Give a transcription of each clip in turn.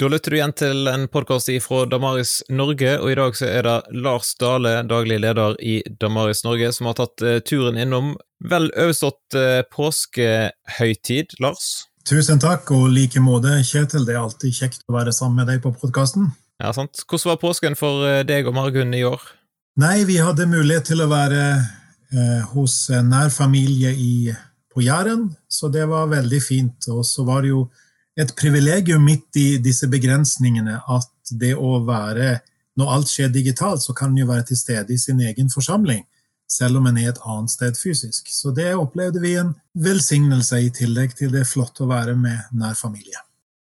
Da lytter du igjen til en podkast fra Damaris Norge, og i dag så er det Lars Dale, daglig leder i Damaris Norge, som har tatt uh, turen innom. Vel overstått uh, påskehøytid, Lars? Tusen takk, og like måte, Kjetil. Det er alltid kjekt å være sammen med deg på podkasten. Ja, sant. Hvordan var påsken for uh, deg og Margunn i år? Nei, vi hadde mulighet til å være hos nær familie i, på Jæren, så det var veldig fint. Og så var det jo et privilegium midt i disse begrensningene at det å være Når alt skjer digitalt, så kan en jo være til stede i sin egen forsamling, selv om en er et annet sted fysisk. Så det opplevde vi en velsignelse, i tillegg til det flotte å være med nær familie.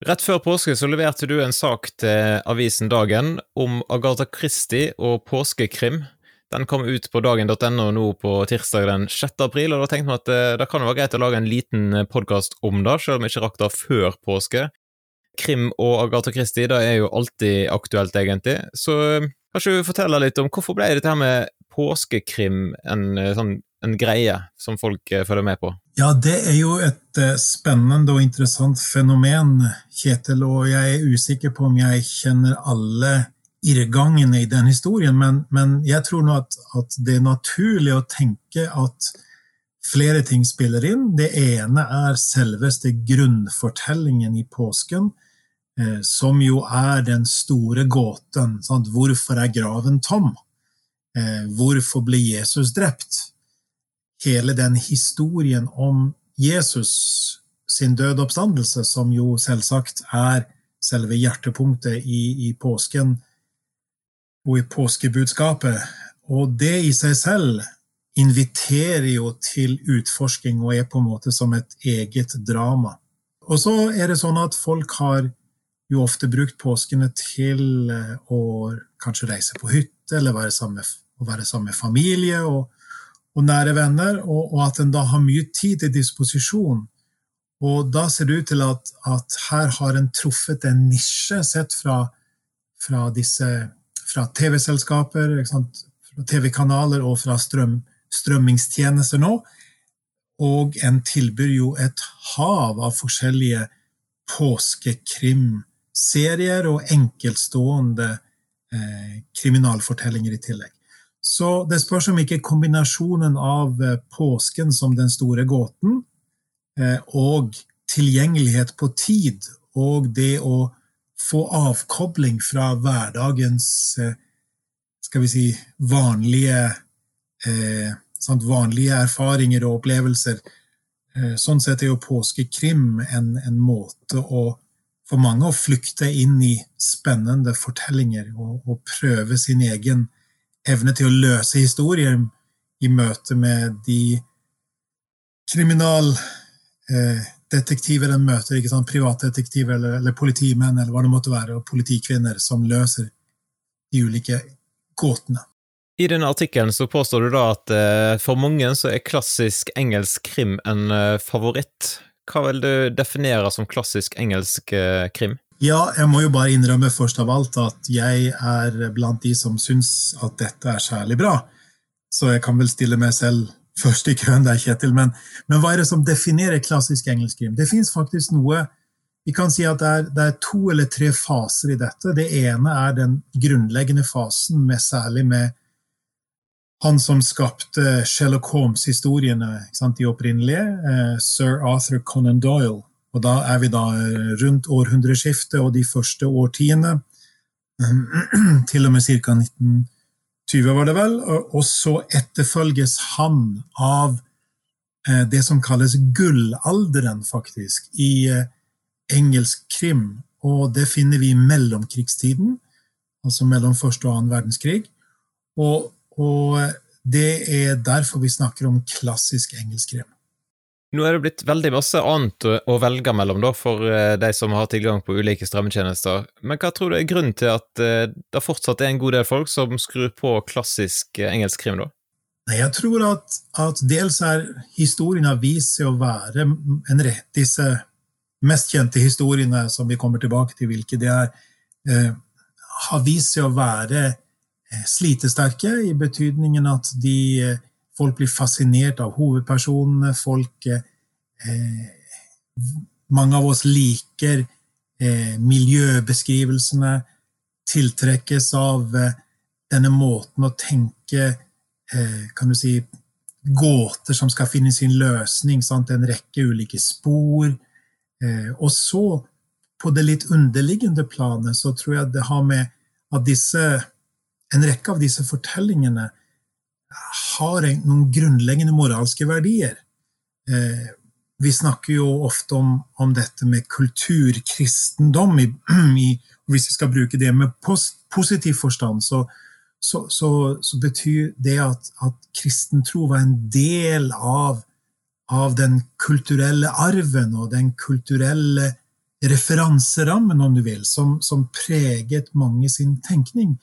Rett før påske så leverte du en sak til avisen Dagen om Agatha Christie og påskekrim. Den kom ut på dagen.no nå på tirsdag den 6. april, og da tenkte vi at eh, det kan være greit å lage en liten eh, podkast om det, selv om vi ikke rakk det før påske. Krim og Agatha Christie det er jo alltid aktuelt, egentlig, så kan ikke du fortelle litt om hvorfor ble dette her med påskekrim en, sånn, en greie som folk følger med på? Ja, det er jo et spennende og interessant fenomen, Kjetil, og jeg er usikker på om jeg kjenner alle irrgangene i den historien, men, men jeg tror nå at, at, det er naturlig å tenke at flere ting spiller inn. Det ene er selveste grunnfortellingen i påsken, eh, som jo er den store gåten. Sant? Hvorfor er graven tom? Eh, hvorfor ble Jesus drept? Hele den historien om Jesus sin døde oppstandelse, som jo selvsagt er selve hjertepunktet i, i påsken, og i påskebudskapet. Og det i seg selv inviterer jo til utforsking og er på en måte som et eget drama. Og så er det sånn at folk har jo ofte brukt påskene til eh, å kanskje reise på hytte eller være sammen med, være sammen med familie og, og, nære venner, og, og at en da har mye tid til disposisjon. Og da ser det ut til at, at her har en truffet en nisje, sett fra, fra disse fra TV-selskaper, fra TV-kanaler og fra strøm, strømmingstjenester nå. Og en tilbyr jo et hav av forskjellige påskekrimserier og enkeltstående eh, kriminalfortellinger i tillegg. Så det spørs om ikke kombinasjonen av eh, påsken som den store gåten eh, og tilgjengelighet på tid og det å få avkobling fra hverdagens eh, skal vi si, vanlige, eh, sant, vanlige erfaringer og opplevelser. Eh, sånn sett er jo påskekrim en, en, måte å, for mange å flykte inn i spennende fortellinger og, og prøve sin egen evne til å løse historier i møte med de kriminal... Eh, detektiver en møter, ikke sant? privatdetektiver eller, eller politimenn eller hva det måtte være, og politikvinner som løser de ulike gåtene. I denne artikkelen så påstår du da at eh, for mange så er klassisk engelsk krim en eh, favoritt. Hva vil du definere som klassisk engelsk eh, krim? Ja, jeg må jo bare innrømme først av alt at jeg er blant de som syns at dette er særlig bra. Så jeg kan vel stille meg selv først i køen der, Kjetil. Men, men, hva er det som definerer klassisk engelsk krim? Det fins faktisk noe Vi kan si at det er, det er, to eller tre faser i dette. Det ene er den grunnleggende fasen, med, særlig med han som skapte Sherlock Holmes-historiene, de opprinnelige, eh, sir Arthur Conan Doyle. Og da er vi da eh, rundt århundreskiftet og de første årtiene, til og med ca. 19 20 var det vel, og så etterfølges han av eh, det som kalles gullalderen, faktisk, i eh, engelsk krim. Og det finner vi i mellomkrigstiden, altså mellom første og annen verdenskrig. Og, og det er derfor vi snakker om klassisk engelsk krim. Nå er det blitt veldig masse annet å velge mellom da, for eh, de som har tilgang på ulike strømmetjenester, men hva tror du er grunnen til at eh, det fortsatt er en god del folk som skrur på klassisk eh, engelsk krim, da? Jeg tror at, at dels er historien har vist seg å være en rett. Disse mest kjente historiene som vi kommer tilbake til, hvilke det er, eh, har vist seg å være slitesterke, i betydningen at de Folk blir fascinert av hovedpersonene. Folk eh, Mange av oss liker eh, miljøbeskrivelsene, tiltrekkes av eh, denne måten å tenke eh, kan du si, gåter som skal finne sin løsning. Sant? En rekke ulike spor. Eh, og så, på det litt underliggende planet, så tror jeg det har med at disse, en rekke av disse fortellingene har noen grunnleggende moralske verdier. Eh, vi snakker jo ofte om, om dette med kulturkristendom. I, i, hvis vi skal bruke det med post, positiv forstand, så, så, så, så, betyr det at, at kristen tro var en del av, av, den kulturelle arven og den kulturelle referanserammen, om du vil, som, som preget mange sin tenkning,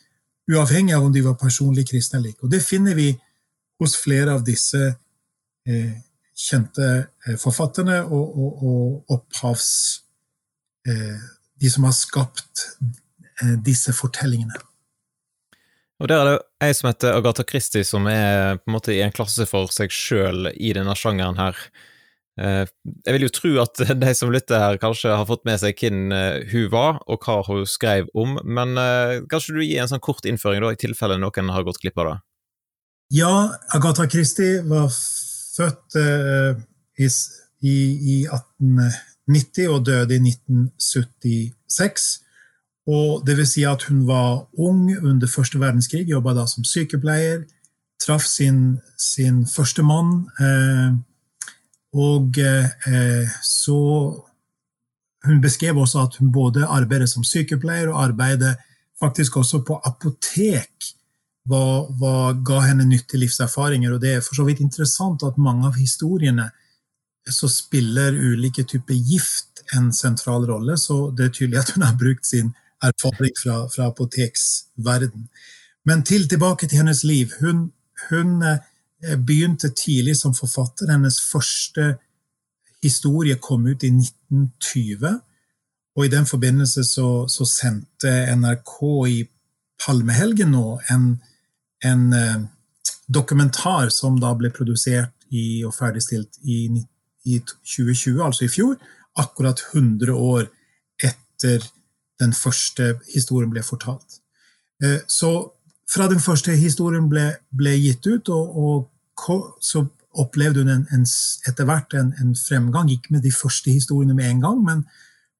uavhengig av om de var personlig kristne eller ikke. Og det finner vi hos flere av disse eh, kjente eh, forfatterne og, og, og opphavs... Eh, de som har skapt eh, disse fortellingene. Og Der er det ei som heter Agatha Christie, som er på en måte i en klasse for seg sjøl i denne sjangeren her. Eh, jeg vil jo tro at de som lytter her, kanskje har fått med seg hvem hun var, og hva hun skrev om, men kanskje du gir en sånn kort innføring, da, i tilfelle noen har gått glipp av det? Ja, Agatha Christie var født uh, i, i, 1890 og døde i 1976. Og det vil si at hun var ung under første verdenskrig, jobba da som sykepleier. Traff sin, sin første mann. Uh, og uh, så Hun beskrev også at hun både arbeidet som sykepleier og arbeidet faktisk også på apotek hva, hva ga henne nyttige livserfaringer. Og det er for så vidt interessant at mange av historiene så spiller ulike typer gift en sentral rolle, så det er tydelig at hun har brukt sin erfaring fra, fra apoteksverden. Men til tilbake til hennes liv. Hun, hun eh, begynte tidlig som forfatter. Hennes første historie kom ut i 1920. Og i den forbindelse så, så sendte NRK i palmehelgen nå en en eh, dokumentar som da ble produsert i, og ferdigstilt i, i 2020, altså i fjor, akkurat 100 år etter den første historien ble fortalt. Eh, så fra den første historien ble, ble gitt ut, og, og, så opplevde hun en, en, etter hvert en, en, fremgang, ikke med de første historiene med en gang, men,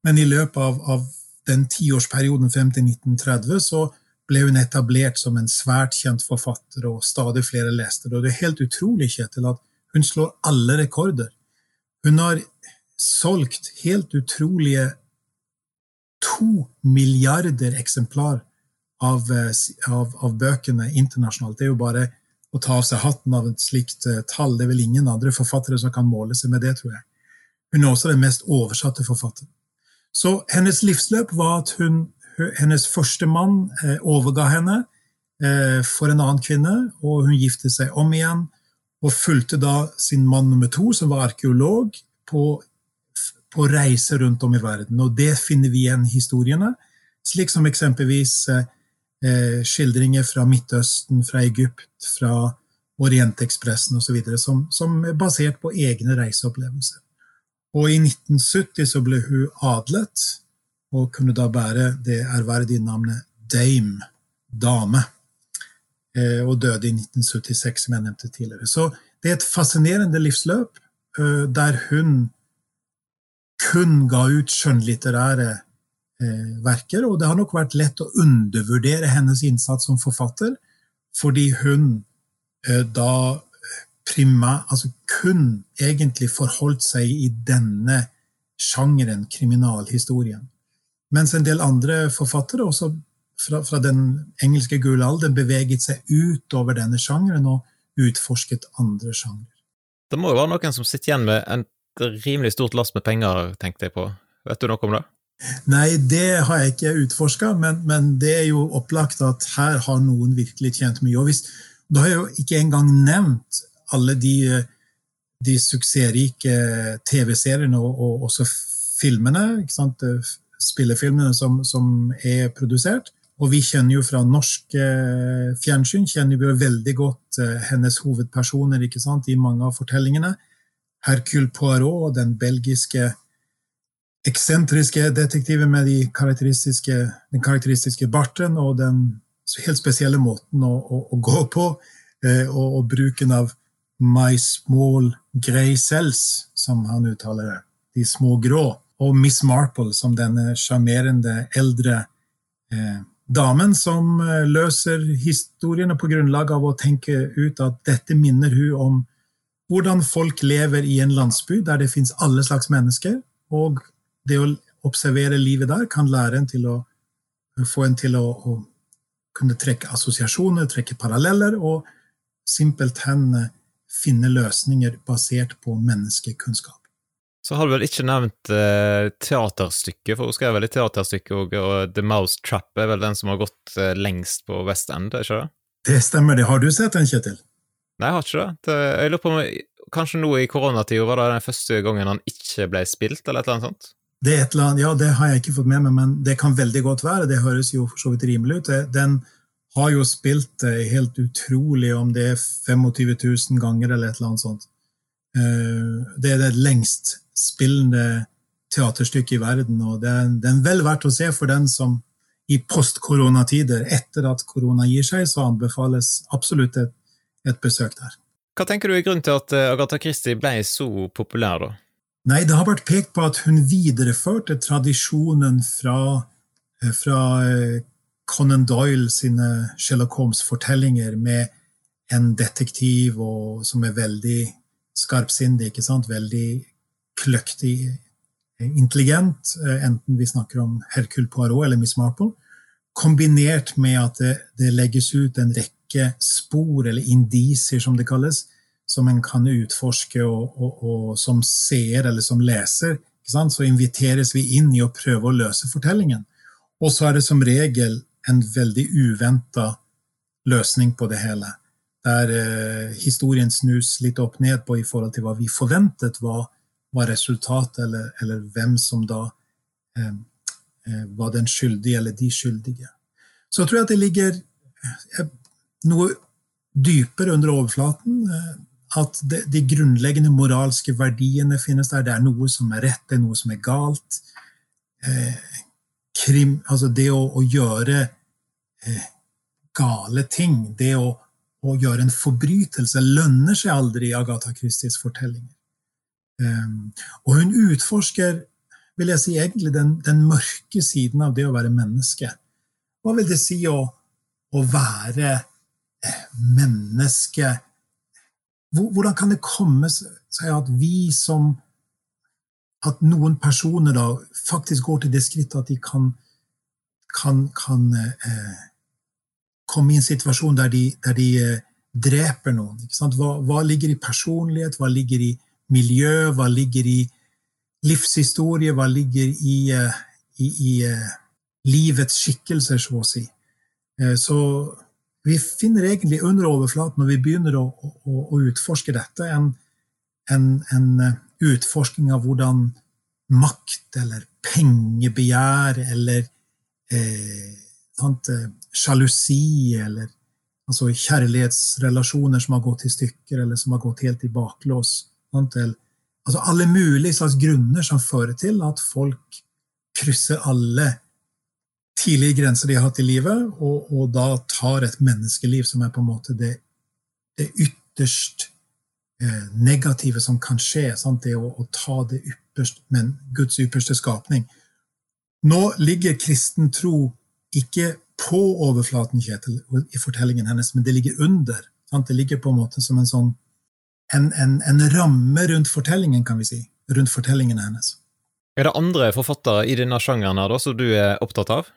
men i løpet av, av den tiårsperioden frem til 1930 så ble hun etablert som en svært kjent forfatter, og stadig flere leste det. Og det er helt utrolig, Kjetil, at hun slår alle rekorder. Hun har solgt helt utrolige to milliarder eksemplar av, eh, av, av, bøkene internasjonalt. Det er jo bare å ta av seg hatten av et slikt uh, tall. Det er vel ingen andre forfattere som kan måle seg med det, tror jeg. Hun er også den mest oversatte forfatteren. Så hennes livsløp var at hun hennes første mann eh, overga henne eh, for en annen kvinne, og hun giftet seg om igjen. Og fulgte da sin mann nummer to, som var arkeolog, på, på reise rundt om i verden. Og det finner vi igjen i historiene, slik som eksempelvis eh, skildringer fra Midtøsten, fra Egypt, fra Orientekspressen osv., som, som er basert på egne reiseopplevelser. Og i 1970 så ble hun adlet og kunne da bære det ærverdige navnet Dame, dame, eh, og døde i 1976, som jeg nevnte tidligere. Så det er et fascinerende livsløp eh, der hun kun ga ut skjønnlitterære eh, verker, og det har nok vært lett å undervurdere hennes innsats som forfatter, fordi hun da prima, altså kun egentlig forholdt seg i denne sjangeren, kriminalhistorien. Mens en del andre forfattere, også fra, fra den engelske gule alder, beveget seg utover denne sjangeren og utforsket andre sjangre. Det må jo være noen som sitter igjen med en rimelig stort lass med penger, tenkte jeg på. Vet du noe om det? Nei, det har jeg ikke utforska, men, men, det er jo opplagt at her har noen virkelig tjent mye. Og hvis, da har jeg jo ikke engang nevnt alle de, de suksessrike TV-seriene og, og, også filmene. Spillefilmene som, som, er produsert. Og vi kjenner jo fra norsk eh, fjernsyn kjenner vi jo veldig godt eh, hennes hovedpersoner ikke sant, i mange av fortellingene. Hercule Poirot, den belgiske eksentriske detektiven med de karakteristiske, den karakteristiske barten og den helt spesielle måten å, å, å gå på, eh, og, og, bruken av my small grey cells, som han uttaler det, de små grå, og Miss Marple som denne sjarmerende eldre eh, damen som eh, løser historiene på grunnlag av å tenke ut at dette minner hun om hvordan folk lever i en landsby der det fins alle slags mennesker, og det å observere livet der kan lære en til å få en til å, å kunne trekke assosiasjoner, trekke paralleller, og simpelthen eh, finne løsninger basert på menneskekunnskap. Så har du vel ikke nevnt eh, teaterstykket, for hun skrev vel i teaterstykket, og, og The Mouse Trap er vel den som har gått eh, lengst på West End, er ikke det? Det stemmer, det. Har du sett den, Kjetil? Nei, jeg har ikke det. det jeg lurer på om Kanskje nå i koronatida var det den første gangen han ikke ble spilt, eller et eller annet sånt? Det, er et eller annet, ja, det har jeg ikke fått med meg, men det kan veldig godt være. Det høres jo for så vidt rimelig ut. Den har jo spilt helt utrolig, om det er 25 000 ganger eller et eller annet sånt. Eh, det er det lengst spillende teaterstykke i verden. og det er, det er vel verdt å se for den som i post-koronatider, etter at korona gir seg, så anbefales absolutt et, et besøk der. Hva tenker du er grunnen til at eh, Agatha Christie ble så populær, da? Nei, det har vært pekt på at hun videreførte tradisjonen fra, eh, fra eh, Conan Doyle sine Sherlock Holmes-fortellinger med en detektiv og, som er veldig skarpsindig, veldig kløktig, intelligent, eh, enten vi snakker om Hercule Poirot eller Miss Marple, kombinert med at det, det, legges ut en rekke spor, eller indisier som det kalles, som en kan utforske, og, og, og som seer eller som leser, så inviteres vi inn i å prøve å løse fortellingen. Og så er det som regel en veldig uventa løsning på det hele. Der eh, historien snus litt opp ned på i forhold til hva vi forventet var var resultatet, eller, eller, hvem som da eh, eh, var den skyldige eller de skyldige. Så jeg tror at det ligger eh, noe dypere under overflaten. Eh, at det, de grunnleggende moralske verdiene finnes der. Det er noe som er rett, det er noe som er galt. Eh, krim, altså det å, å gjøre eh, gale ting, det å, å, gjøre en forbrytelse, lønner seg aldri i Agatha Christies fortellinger. Ehm, og hun utforsker vil jeg si, egentlig den, den, mørke siden av det å være menneske. Hva vil det si å, å være eh, menneske? Hvordan kan det komme seg at vi som At noen personer da faktisk går til det skrittet at de kan, kan, kan eh, komme i en situasjon der de, der de eh, dreper noen? Hva, hva, ligger i personlighet? Hva ligger i miljø, hva ligger i livshistorie, hva ligger i, eh, i, i uh, livets skikkelser, så å si. Uh, så vi finner egentlig under overflaten, når vi begynner å, å, å utforske dette, en, en, en, utforsking av hvordan makt eller pengebegjær eller eh, sjalusi eller altså kjærlighetsrelasjoner som har gått i stykker, eller som har gått helt i baklås, til altså alle mulige slags grunner som fører til at folk krysser alle tidlige grenser de har hatt i livet, og, og da tar et menneskeliv som er på en måte det, det ytterst eh, negative som kan skje. Sant? Det å, å, ta det ypperst, men Guds ypperste skapning. Nå ligger kristen tro ikke på overflaten Kjetil, i fortellingen hennes, men det ligger under. Sant? Det ligger på en måte som en sånn en, en, en, ramme rundt fortellingen, kan vi si. Rundt fortellingene hennes. Er det andre forfattere i denne sjangeren her da, som du er opptatt av?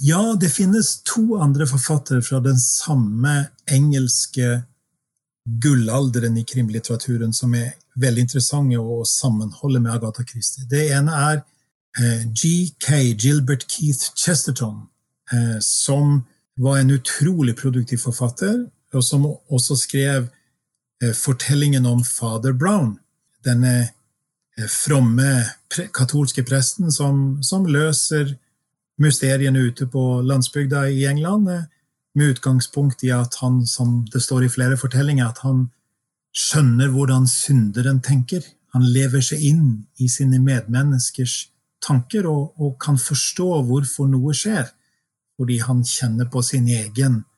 Ja, det finnes to andre forfattere fra den samme engelske gullalderen i krimlitteraturen som er veldig interessante å sammenholde med Agatha Christie. Det ene er eh, G.K. Gilbert Keith Chesterton, eh, som var en utrolig produktiv forfatter, og som også skrev fortellingen om fader Brown. Denne eh, fromme katolske presten som, som løser mysteriene ute på landsbygda i England, eh, med utgangspunkt i at han, som det står i flere fortellinger, at han skjønner hvordan synderen tenker. han lever seg inn i sine medmenneskers tanker og, og, kan forstå hvorfor noe skjer, fordi han kjenner på sin egen, eh,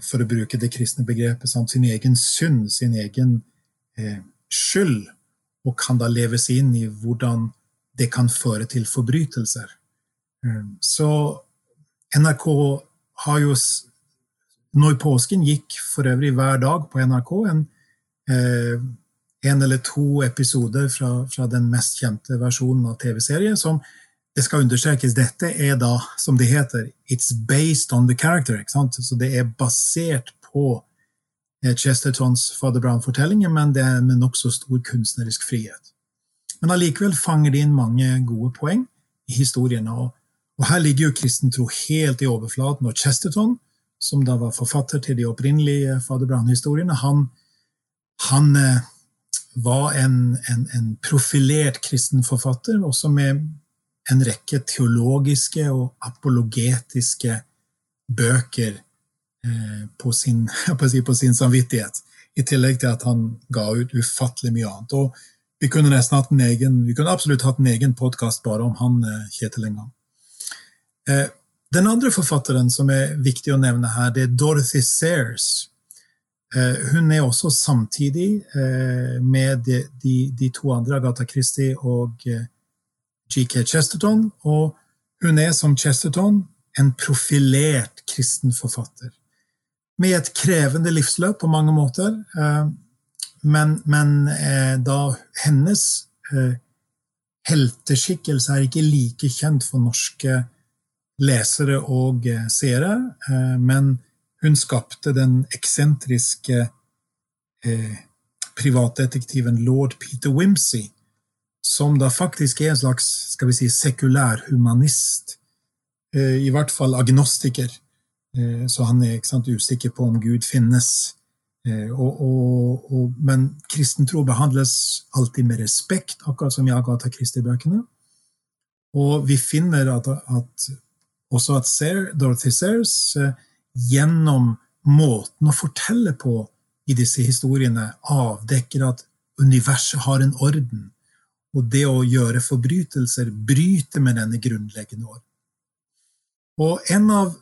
for å bruke det kristne begrepet, sant? sin egen synd, sin egen eh, skyld, og kan da leve seg inn i hvordan det kan føre til forbrytelser. Eh, så NRK har jo Nå i påsken gikk for øvrig hver dag på NRK en, eh, en eller to episoder fra, fra, den mest kjente versjonen av TV-serien, som det skal understrekes, dette er da, som det heter, it's based on the character. Så det er basert på eh, Chestertons Father Brown-fortellinger, men det er med nokså stor kunstnerisk frihet. Men allikevel fanger det inn mange gode poeng i historiene. og og her ligger jo kristen tro helt i overflaten. Og Chesterton, som da var forfatter til de opprinnelige Fader Brown-historiene, han, han eh, var en, en, en, profilert kristen forfatter, også med en rekke teologiske og apologetiske bøker eh, på, sin, si, på, sin, samvittighet. I tillegg til at han ga ut ufattelig mye annet. Og vi kunne nesten hatt en egen, vi kunne absolutt hatt en egen podkast bare om han, eh, Kjetil en gang. Eh, den andre forfatteren som er viktig å nevne her, det er Dorothy Sayers. Hun er også samtidig med de, de, de to andre, Agatha Christie og GK Chesterton. Og hun er som Chesterton en profilert kristen forfatter. Med et krevende livsløp på mange måter, men, men da hennes helteskikkelse er ikke like kjent for norske lesere og eh, seere, eh, men hun skapte den eksentriske eh, privatdetektiven lord Peter Wimsey, som da faktisk er en slags skal vi si, sekulær humanist. I hvert fall agnostiker. Så han er sant, usikker på om Gud finnes. Og, og, og, men kristen tro behandles alltid med respekt, akkurat som i Agatha Christie-bøkene. Og vi finner at, at også at Dorothy Sayers eh, gjennom måten å fortelle på i disse historiene avdekker at universet har en orden, og det å gjøre forbrytelser bryter med denne grunnleggende år. Og en av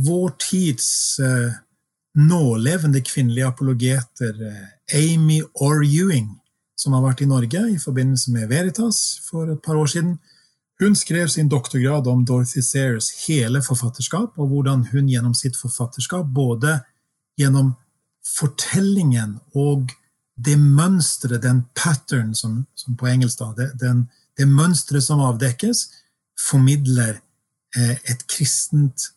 vår tids eh, nålevende kvinnelige apologeter, eh, Amy Orr Ewing, som har vært i Norge i forbindelse med Veritas for et par år siden, hun skrev sin doktorgrad om Dorothy Sayers hele forfatterskap, og hvordan hun gjennom sitt forfatterskap, både gjennom fortellingen og det mønsteret, den pattern, som, som på engelsk da, den, det mønsteret som avdekkes, formidler eh, et kristent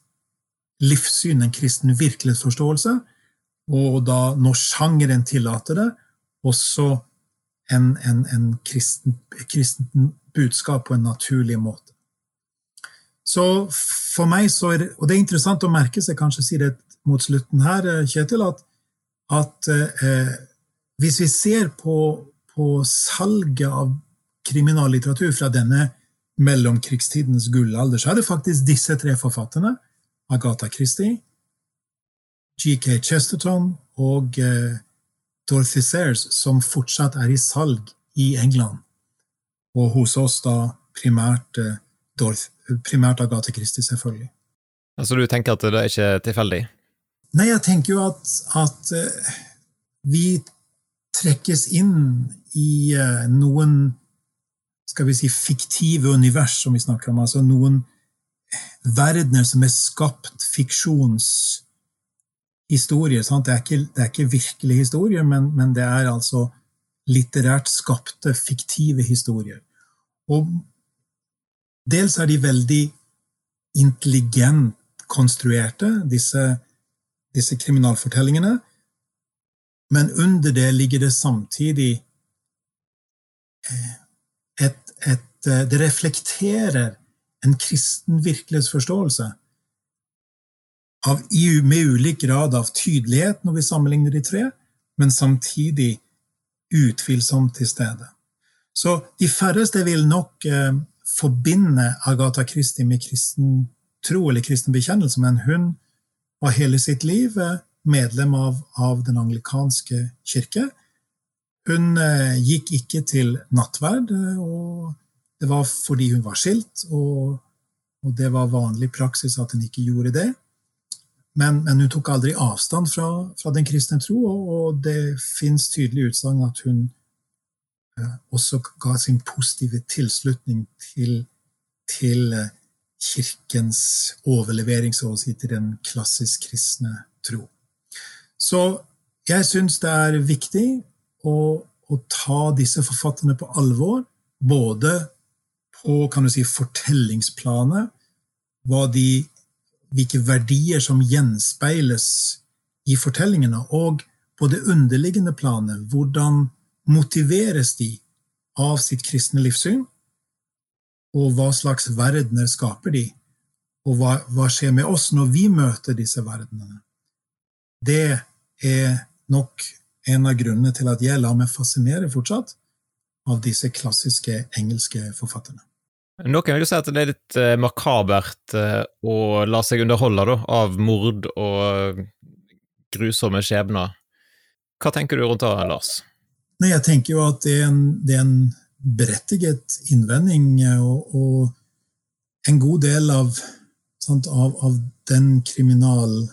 livssyn, en kristen virkelighetsforståelse, og da, når sjangeren tillater det, også en, en, en kristen, kristen budskap på en naturlig måte. Så for meg så er det, Og det er interessant å merke seg, kanskje si det mot slutten her, eh, Kjetil, at, at eh, hvis vi ser på, på salget av kriminallitteratur fra denne mellomkrigstidens gullalder, så er det faktisk disse tre forfatterne, Agatha Christie, GK Chesterton og eh, Dorothy Sayers, som fortsatt er i salg i England. Og hos oss da primært, eh, Dorth, primært Agatha Christie, selvfølgelig. Altså du tenker at det er ikke tilfeldig? Nei, jeg tenker jo at, at eh, vi trekkes inn i uh, noen skal vi si, fiktive univers, som vi snakker om. Altså noen verdener som er skapt fiksjonshistorier. Det, er ikke, det er ikke virkelige historier, men, men det er altså litterært skapte, fiktive historier. Og dels er de veldig intelligent konstruerte, disse, disse kriminalfortellingene, men under det ligger det samtidig eh, et, et eh, Det reflekterer en kristen virkelighetsforståelse av, med ulik grad av tydelighet når vi sammenligner de tre, men samtidig utvilsomt til stede. Så de færreste vil nok eh, forbinde Agatha Christie med kristen tro eller kristen bekjennelse, men hun var hele sitt liv eh, medlem av, av den anglikanske kirke. Hun eh, gikk ikke til nattverd, eh, og det var fordi hun var skilt, og, og det var vanlig praksis at hun ikke gjorde det. Men, men hun tok aldri avstand fra, fra den kristne tro, og, og det fins tydelig utsagn at hun eh, også ga sin positive tilslutning til, til kirkens overlevering så å si, til den klassisk kristne tro. Så jeg syns det er viktig å, å, ta disse forfatterne på alvor, både på kan du si, fortellingsplanet, de hvilke verdier som gjenspeiles i fortellingene, og på det underliggende planet, hvordan motiveres de av sitt kristne livssyn, og hva slags verdener skaper de, og hva, hva skjer med oss når vi møter disse verdenene? Det er nok en av grunnene til at jeg lar meg fascinere fortsatt av disse klassiske engelske forfatterne. Noen vil jo si at det er litt eh, makabert eh, å la seg underholde da, av mord og grusomme skjebner. Hva tenker du rundt det, Lars? Nei, jeg tenker jo at det er en, det er en berettiget innvending, og, og en god del av, sant, av, av, den kriminal...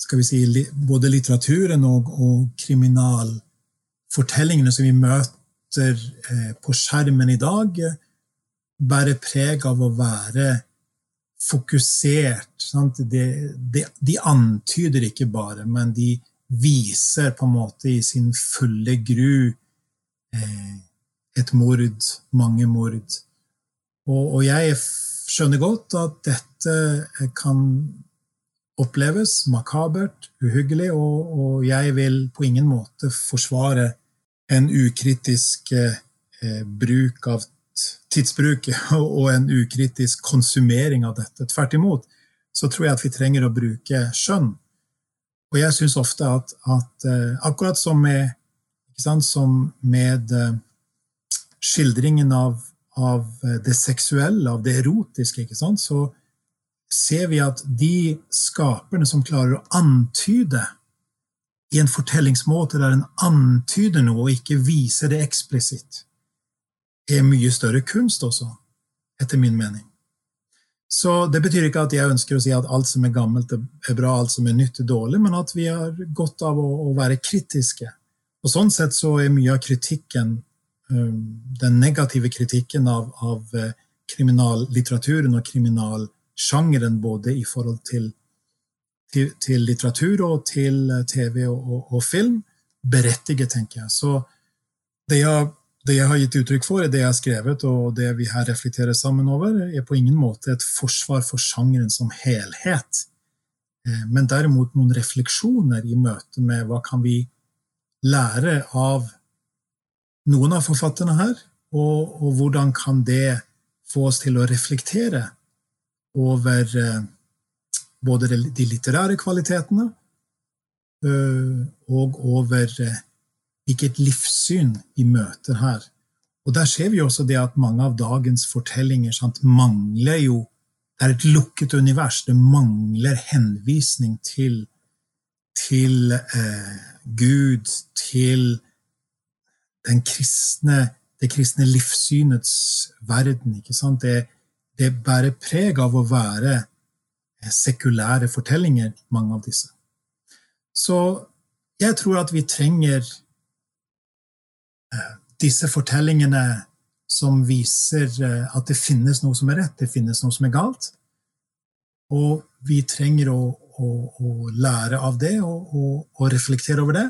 Skal vi si både litteraturen og, og kriminalfortellingene som vi møter eh, på skjermen i dag, bærer preg av å være fokusert. De, de, de, antyder ikke bare, men de viser på en måte i sin fulle gru eh, et mord, mange mord. Og, og, jeg skjønner godt at dette kan oppleves makabert, uhyggelig, og, og jeg vil på ingen måte forsvare en ukritisk eh, bruk av tidsbruk og en ukritisk konsumering av dette. Tvert imot så tror jeg at vi trenger å bruke skjønn. Og jeg syns ofte at, at uh, akkurat som med, sant, som med uh, skildringen av, av, eh, det seksuelle, av det erotiske, sant, så ser vi at de skaperne som klarer å antyde i en fortellingsmåte der en antyder noe og ikke viser det eksplisitt, er mye større kunst også, etter min mening. Så det betyr ikke at jeg ønsker å si at alt som er gammelt, er bra, alt som er nytt, er dårlig, men at vi har godt av å, å være kritiske. Og Sånn sett så er mye av kritikken, den negative kritikken av, av uh, kriminallitteraturen og kriminalsjangeren, både i forhold til, til, til litteratur og til uh, TV og, og, og film, berettiget, tenker jeg. Så det jeg det jeg har gitt uttrykk for, det jeg har skrevet, og det vi her reflekterer sammen over, er på ingen måte et forsvar for sjangeren som helhet, eh, men derimot noen refleksjoner i møte med hva kan vi lære av noen av forfatterne her, og, og hvordan kan det få oss til å reflektere over eh, både de litterære kvalitetene eh, og over hvilket livssyn vi møter her. Og der ser vi også det at mange av dagens fortellinger sant, mangler jo Det er et lukket univers. Det mangler henvisning til, til eh, Gud, til kristne, det kristne livssynets verden. ikke sant? Det, det bærer preg av å være eh, sekulære fortellinger, mange av disse. Så jeg tror at vi trenger disse fortellingene som viser eh, at det finnes noe som er rett, det finnes noe som er galt. Og vi trenger å, å, å lære av det og, og, og, reflektere over det.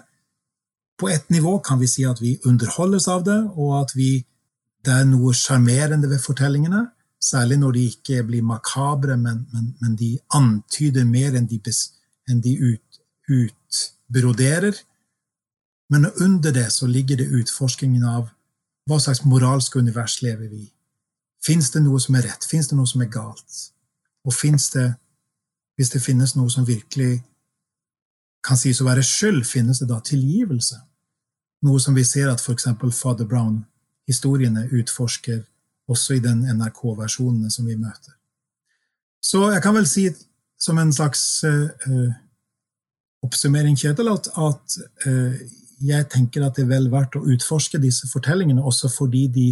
På ett nivå kan vi si at vi underholdes av det, og at vi, det er noe sjarmerende ved fortellingene. Særlig når de ikke blir makabre, men, men, men de antyder mer enn de, enn de ut, utbroderer. Men under det så ligger det utforskingen av hva slags moralsk univers lever vi i. Fins det noe som er rett? Fins det noe som er galt? Og fins det, hvis det finnes noe som virkelig kan sies å være skyld, finnes det da tilgivelse? Noe som vi ser at f.eks. Father Brown-historiene utforsker også i den NRK-versjonene som vi møter. Så jeg kan vel si som en slags uh, oppsummering, Kjetil, at, at uh, jeg tenker at det er vel verdt å utforske disse fortellingene, også fordi de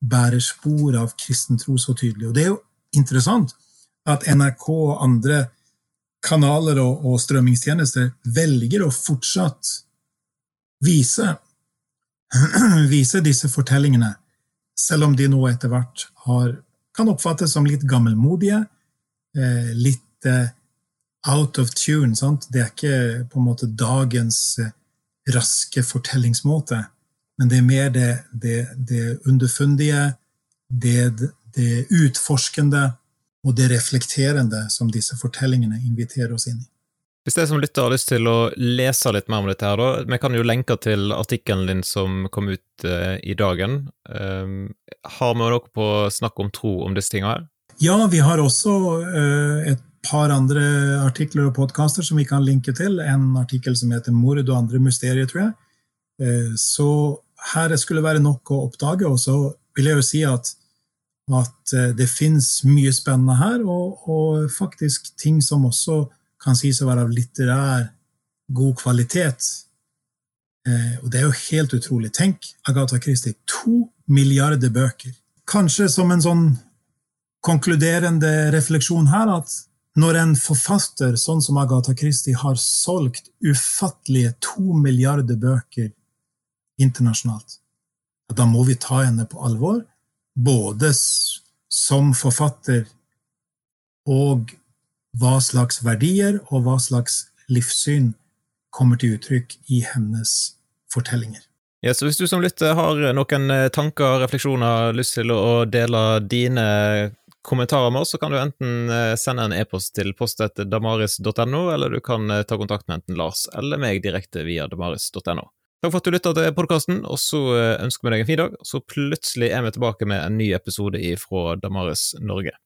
bærer spor av kristen tro så tydelig. Og det er jo interessant at NRK og andre kanaler og, og strømmingstjenester velger å fortsatt vise, vise disse fortellingene, selv om de nå etter hvert har, kan oppfattes som litt gammelmodige, eh, litt eh, out of tune. Sant? Det er ikke på en måte dagens eh, raske fortellingsmåte, men det er mer det, det, det underfundige, det, det utforskende og det reflekterende som disse fortellingene inviterer oss inn i. Hvis det som lytter har lyst til å lese litt mer om dette, her da, vi kan jo lenke til artikkelen din som kom ut uh, i dagen. Um, har vi noe på snakk om tro om disse tingene her? Ja, vi har også uh, et par andre artikler og podkaster som vi kan linke til. En artikkel som heter 'Mord og andre mysterier', tror jeg. Uh, så her skulle være nok å oppdage. Og så vil jeg jo si at at det fins mye spennende her, og, og, faktisk ting som også kan sies å være av litterær god kvalitet. Eh, og det er jo helt utrolig. Tenk Agatha Christie. To milliarder bøker. Kanskje som en sånn konkluderende refleksjon her at når en forfatter sånn som Agatha Christie har solgt ufattelige to milliarder bøker internasjonalt, da må vi ta henne på alvor både som forfatter og hva slags verdier og hva slags livssyn kommer til uttrykk i hennes fortellinger. Ja, så Hvis du som lytter har noen eh, tanker og refleksjoner, lyst til å dele dine kommentarer med oss, så kan du enten eh, sende en e-post til post.damaris.no, eller du kan eh, ta kontakt med enten Lars eller meg direkte via damaris.no. Takk for at du lytta til podkasten, og så ønsker vi deg en fin dag. Så plutselig er vi tilbake med en ny episode fra Damaris Norge.